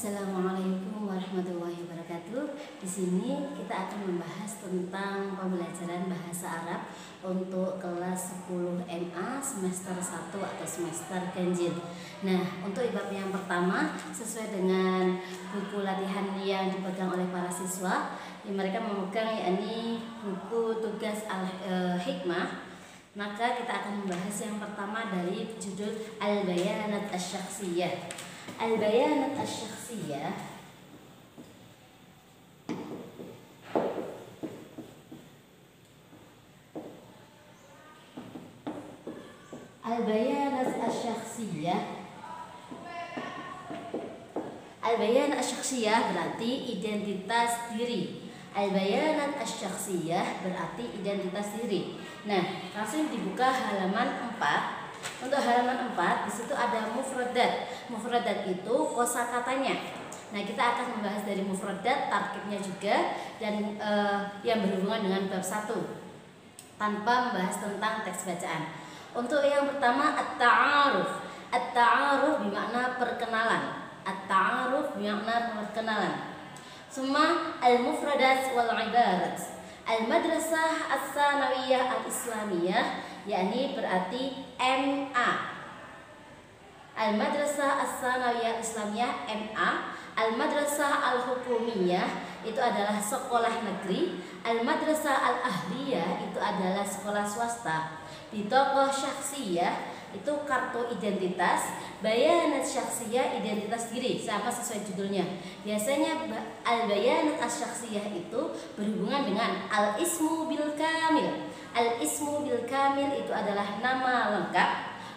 Assalamualaikum warahmatullahi wabarakatuh. Di sini kita akan membahas tentang pembelajaran bahasa Arab untuk kelas 10 MA semester 1 atau semester ganjil. Nah, untuk ibab yang pertama sesuai dengan buku latihan yang dipegang oleh para siswa, mereka memegang yakni buku tugas al-hikmah e, maka kita akan membahas yang pertama dari judul Al-Bayanat Asy-Syakhsiyah. البيانات الشخصية البيانات الشخصية Al-bayan asyaksiyah berarti identitas diri. Al-bayanat asyaksiyah berarti identitas diri. Nah, langsung dibuka halaman 4 untuk halaman 4 di situ ada mufradat. Mufradat itu kosakatanya. Nah, kita akan membahas dari mufradat, tarkibnya juga dan uh, yang berhubungan dengan bab 1 tanpa membahas tentang teks bacaan. Untuk yang pertama at-ta'aruf. At-ta'aruf bermakna perkenalan. At-ta'aruf bermakna perkenalan. Semua al-mufradat wal ibarat. Al-madrasah as-sanawiyah al-islamiyah yakni berarti MA. Al-Madrasah As-Sanawiyah Islamiyah MA, Al-Madrasah Al-Hukumiyah itu adalah sekolah negeri, Al-Madrasah Al-Ahliyah itu adalah sekolah swasta. Di tokoh syaksiyah itu kartu identitas, bayanat syaksiyah identitas diri sama sesuai judulnya. Biasanya al-bayanat asyaksiyah itu berhubungan dengan al-ismu bil kamil Al-ismu bil kamil itu adalah nama lengkap.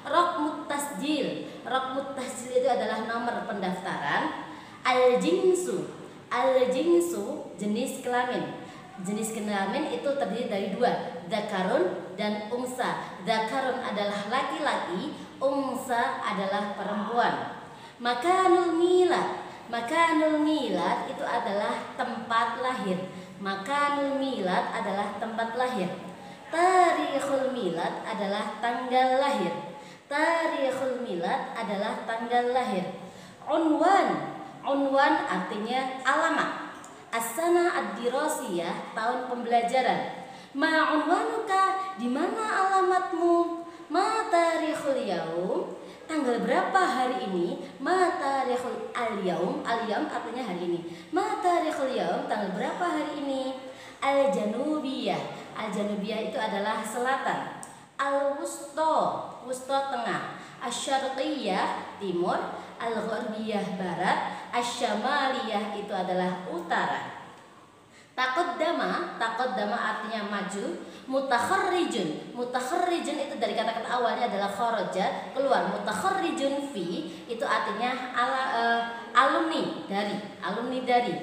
Rokmut tasjil. Rokmut tasjil itu adalah nomor pendaftaran. Al-jinsu. Al-jinsu jenis kelamin. Jenis kelamin itu terdiri dari dua, dakarun dan ungsa. Dakarun adalah laki-laki, ungsa adalah perempuan. Makanul milad. Makanul milad itu adalah tempat lahir. Makanul milad adalah tempat lahir. Tarikhul milad adalah tanggal lahir. Tarikhul milad adalah tanggal lahir. Unwan, unwan artinya alamat. Asana ad-dirasiyah tahun pembelajaran. Ma unwanuka di mana alamatmu? Ma tarikhul yaum tanggal berapa hari ini? Ma tarikhul al-yaum al-yaum artinya hari ini. Ma tarikhul yaum tanggal berapa hari ini? Al-janubiyah Al-Janubiyah itu adalah selatan. Al-Wusto, Wusto tengah. Asyarqiyah timur, Al-Gharbiyah barat, Asyamaliyah itu adalah utara. Takut dama, takut dama artinya maju. Mutakharrijun, mutakharrijun itu dari kata-kata awalnya adalah kharaja, keluar. Mutakharrijun fi itu artinya ala, uh, alumni dari, alumni dari.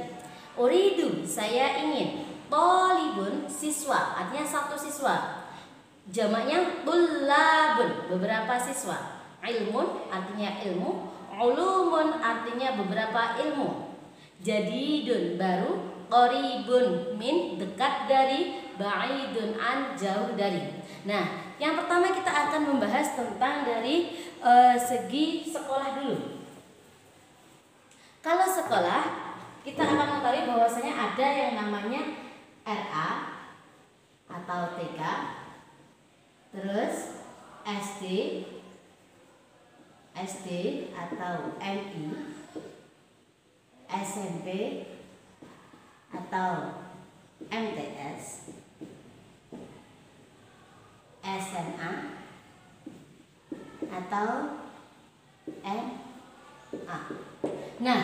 Uridu, saya ingin. Tolibun siswa artinya satu siswa. Jamaknya tulabun beberapa siswa. Ilmun artinya ilmu, ulumun artinya beberapa ilmu. Jadidun baru, qoribun min dekat dari, ba'idun an jauh dari. Nah, yang pertama kita akan membahas tentang dari uh, segi sekolah dulu. Kalau sekolah, kita akan mengetahui bahwasanya ada yang namanya RA atau TK terus SD SD atau MI SMP atau MTS SMA atau MA nah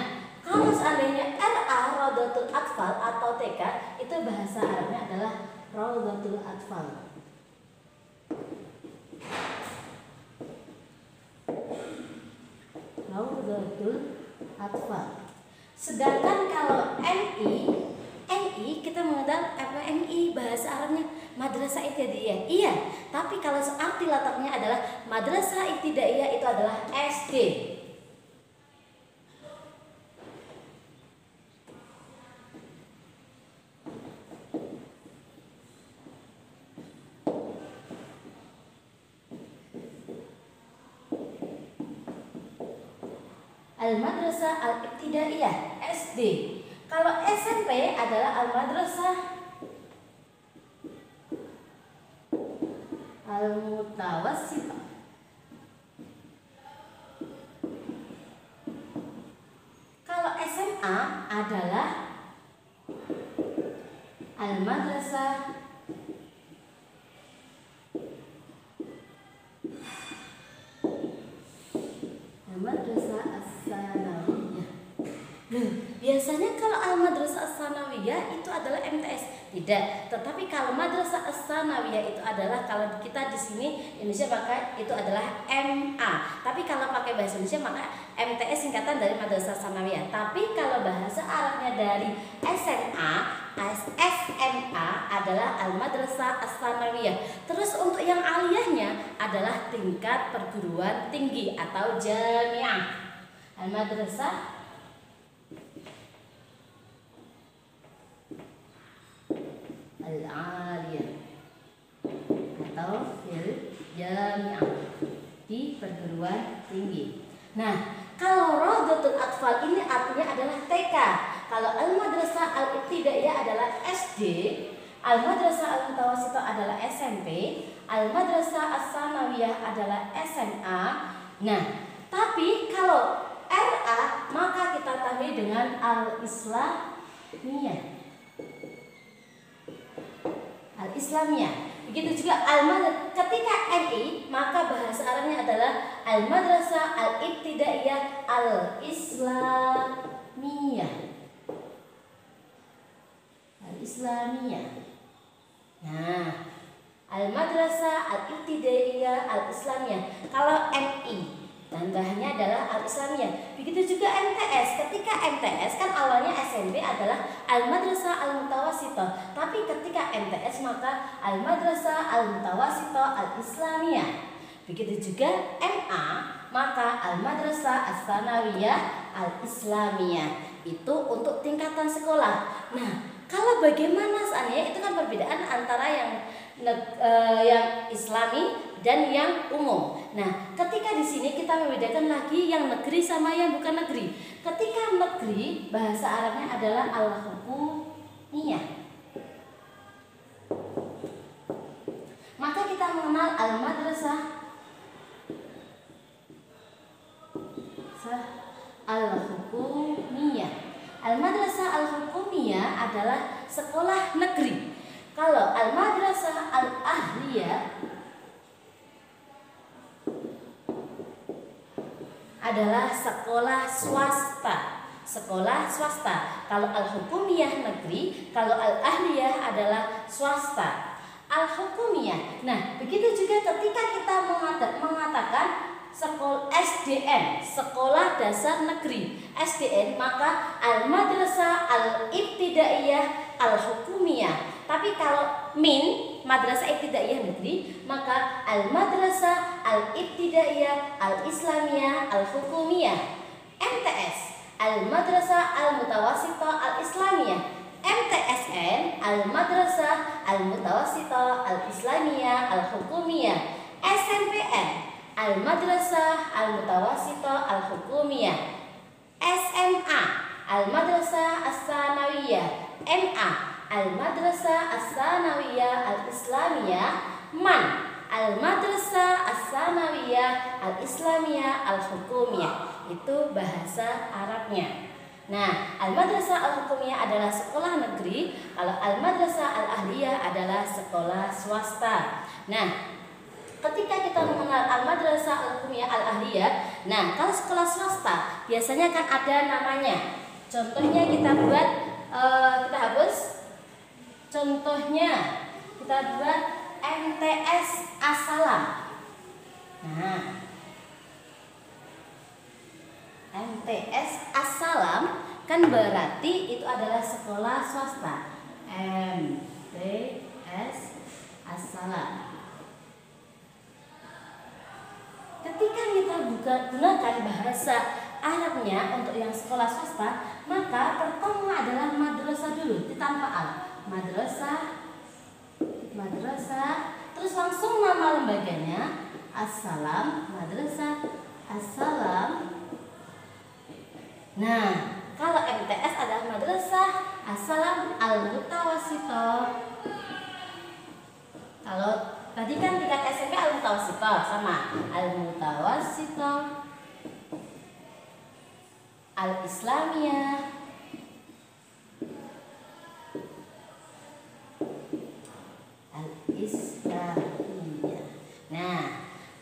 kalau seandainya RA Raudatul Atfal atau TK itu bahasa Arabnya adalah Raudatul Atfal. Raudatul Atfal. Sedangkan kalau MI, MI kita mengenal apa MI bahasa Arabnya madrasah ibtidaiyah. Iya, tapi kalau arti letaknya adalah madrasah ibtidaiyah itu adalah SD. Al-Madrasah Al-Ibtidaiyah SD. Kalau SMP adalah Al-Madrasah Al-Mutawassithah. Kalau SMA adalah Al-Madrasah As-Sanawiyah. Loh, biasanya kalau Al-Madrasah As-Sanawiyah itu adalah MTS. Tidak, tetapi kalau Madrasah As-Sanawiyah itu adalah kalau kita di sini Indonesia pakai itu adalah MA. Tapi kalau pakai bahasa Indonesia maka MTS singkatan dari Madrasah Sanawiyah. Tapi kalau bahasa Arabnya dari SMA, SMA adalah Al-Madrasah As-Sanawiyah. Terus untuk yang aliyahnya adalah tingkat perguruan tinggi atau jamiah. Al-Madrasah Al-Aliyah atau fil jamiah di perguruan tinggi. Nah, kalau Rodatul Atfal ini artinya adalah TK. Kalau Al-Madrasah Al-Ibtidaiyah adalah SD, Al-Madrasah Al-Mutawassithah adalah SMP, Al-Madrasah As-Sanawiyah adalah SMA. Nah, tapi kalau RA maka kita tambah dengan Al-Islamiyah. Al-Islamiyah. Begitu juga al ketika MI maka bahasa Arabnya adalah Al-Madrasah Al-Ibtidaiyah Al-Islamiyah. Al-Islamiyah. Nah, Al-Madrasah Al-Ibtidaiyah Al-Islamiyah. Kalau MI Tambahnya adalah al-Islamiyah. Begitu juga MTS. Ketika MTS kan awalnya SMP adalah Al-Madrasah Al-Mutawassithah. Tapi ketika MTS maka Al-Madrasah Al-Mutawassithah Al-Islamiyah. Begitu juga MA maka Al-Madrasah As-Sanawiyah Al-Islamiyah. Itu untuk tingkatan sekolah. Nah, kalau bagaimana seandainya itu kan perbedaan antara yang uh, yang Islami dan yang umum. Nah, ketika di sini kita membedakan lagi yang negeri sama yang bukan negeri. Ketika negeri bahasa Arabnya adalah al-hukumiyah. Maka kita mengenal al-madrasah al-hukumiyah. Al-madrasah al-hukumiyah adalah sekolah negeri. Kalau al-madrasah al-ahliyah adalah sekolah swasta. Sekolah swasta. Kalau al-hukumiyah negeri, kalau al-ahliyah adalah swasta. Al-hukumiyah. Nah, begitu juga ketika kita mengatakan sekolah SDN, sekolah dasar negeri. SDN maka al-madrasah al-ibtidaiyah al-hukumiyah. Tapi kalau min madrasah ibtidaiyah negeri, maka al-madrasah al-ibtidaiyah al-islamiyah al-hukumiyah. MTS, al-madrasah al-mutawassithah al-islamiyah. MTSN, al-madrasah al-mutawassithah al-islamiyah al-hukumiyah. SMPN, al-madrasah al-mutawassithah al-hukumiyah. SMA, al-madrasah as-sanawiyah. MA, Al-Madrasah As-Sanawiyah Al-Islamiyah MAN. Al-Madrasah As-Sanawiyah Al-Islamiyah Al-Hukumiyah. Itu bahasa Arabnya. Nah, Al-Madrasah Al-Hukumiyah adalah sekolah negeri. Kalau Al-Madrasah Al-Ahliyah adalah sekolah swasta. Nah, ketika kita mengenal Al-Madrasah Al-Hukumiyah Al-Ahliyah Nah, kalau sekolah swasta biasanya kan ada namanya. Contohnya kita buat, uh, kita hapus Contohnya kita buat MTS Asalam. Nah, MTS Asalam kan berarti itu adalah sekolah swasta. MTS Asalam. Ketika kita buka, gunakan bahasa Arabnya untuk yang sekolah swasta, maka pertama adalah madrasah dulu, tanpa al madrasah madrasah. Terus langsung nama lembaganya Assalam Madrasah. Assalam. Nah, kalau MTS adalah madrasah. Assalam Al-Mutawasito. Kalau tadi kan tingkat SMP Al-Mutawasito sama Al-Mutawasito. Al-Islamiyah Al-Islamiyah.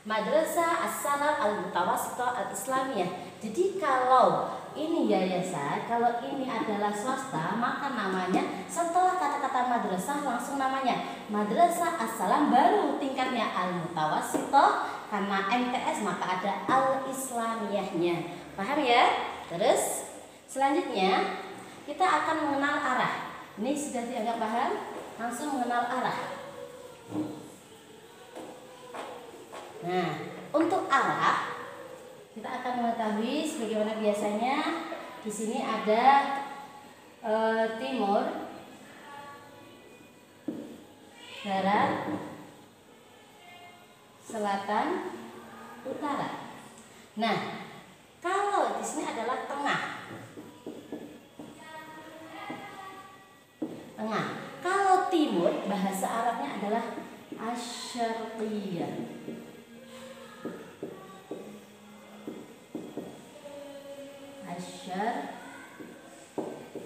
Madrasah As-Salam Al-Mutawasito Al-Islamiyah. Jadi kalau ini yayasan, kalau ini adalah swasta, maka namanya setelah kata-kata madrasah langsung namanya Madrasah As-Salam baru tingkatnya Al-Mutawasito karena MTS maka ada Al-Islamiyahnya. Paham ya? Terus selanjutnya kita akan mengenal arah. Ini sudah dianggap paham? Langsung mengenal arah. Nah, untuk arah kita akan mengetahui sebagaimana biasanya di sini ada e, timur, barat, selatan, utara. Nah, kalau di sini adalah tengah. Tengah. Kalau timur bahasa Arabnya adalah asyarqiyah. Asyar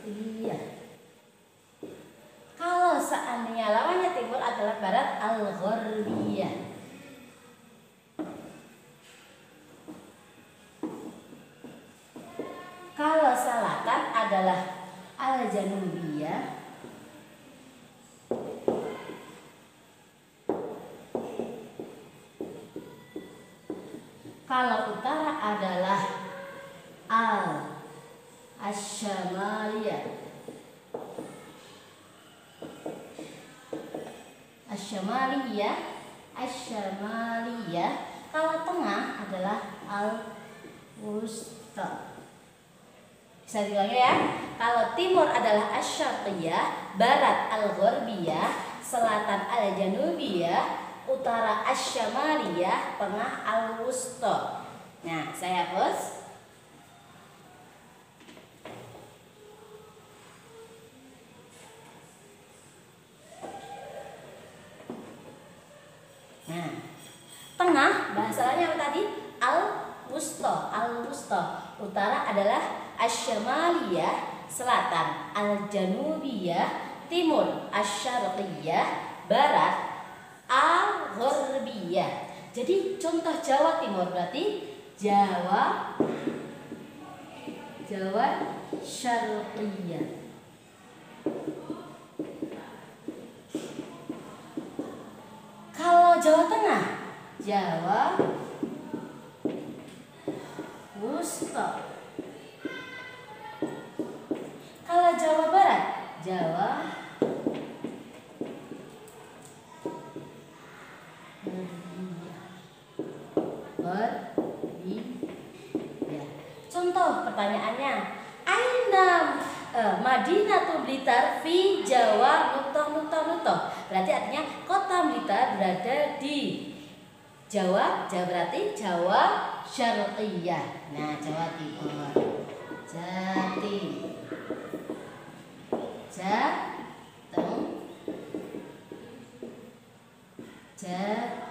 iya. Kalau seandainya lawannya timur adalah barat al gharbiyah kalau selatan adalah al janubiyah kalau utara adalah al asyamaliyah asyamaliyah asyamaliyah kalau tengah adalah al wusta bisa diulangi ya. Kalau timur adalah asyarqiyah barat al selatan al janubiyah utara asyamaliyah tengah al wusta nah saya hapus Nah, tengah bahasanya apa tadi? Al wusta, al wusta. Utara adalah asyamaliyah, selatan al janubiyah, timur asyarqiyah, barat al gharbiyah. Jadi contoh Jawa Timur berarti Jawa Jawa Syarqiyah. Kalau Jawa Tengah, Jawa Wusta. Kalau Jawa Barat, Jawa. Contoh pertanyaannya, Aina uh, Madinah Blitar fi Jawa Nutoh Nutoh Nutoh. Berarti artinya kota Blitar berada di Jawa, Jawa berarti Jawa Syarqiyah. Nah, Jawa Timur. Jati. Jateng. Jateng.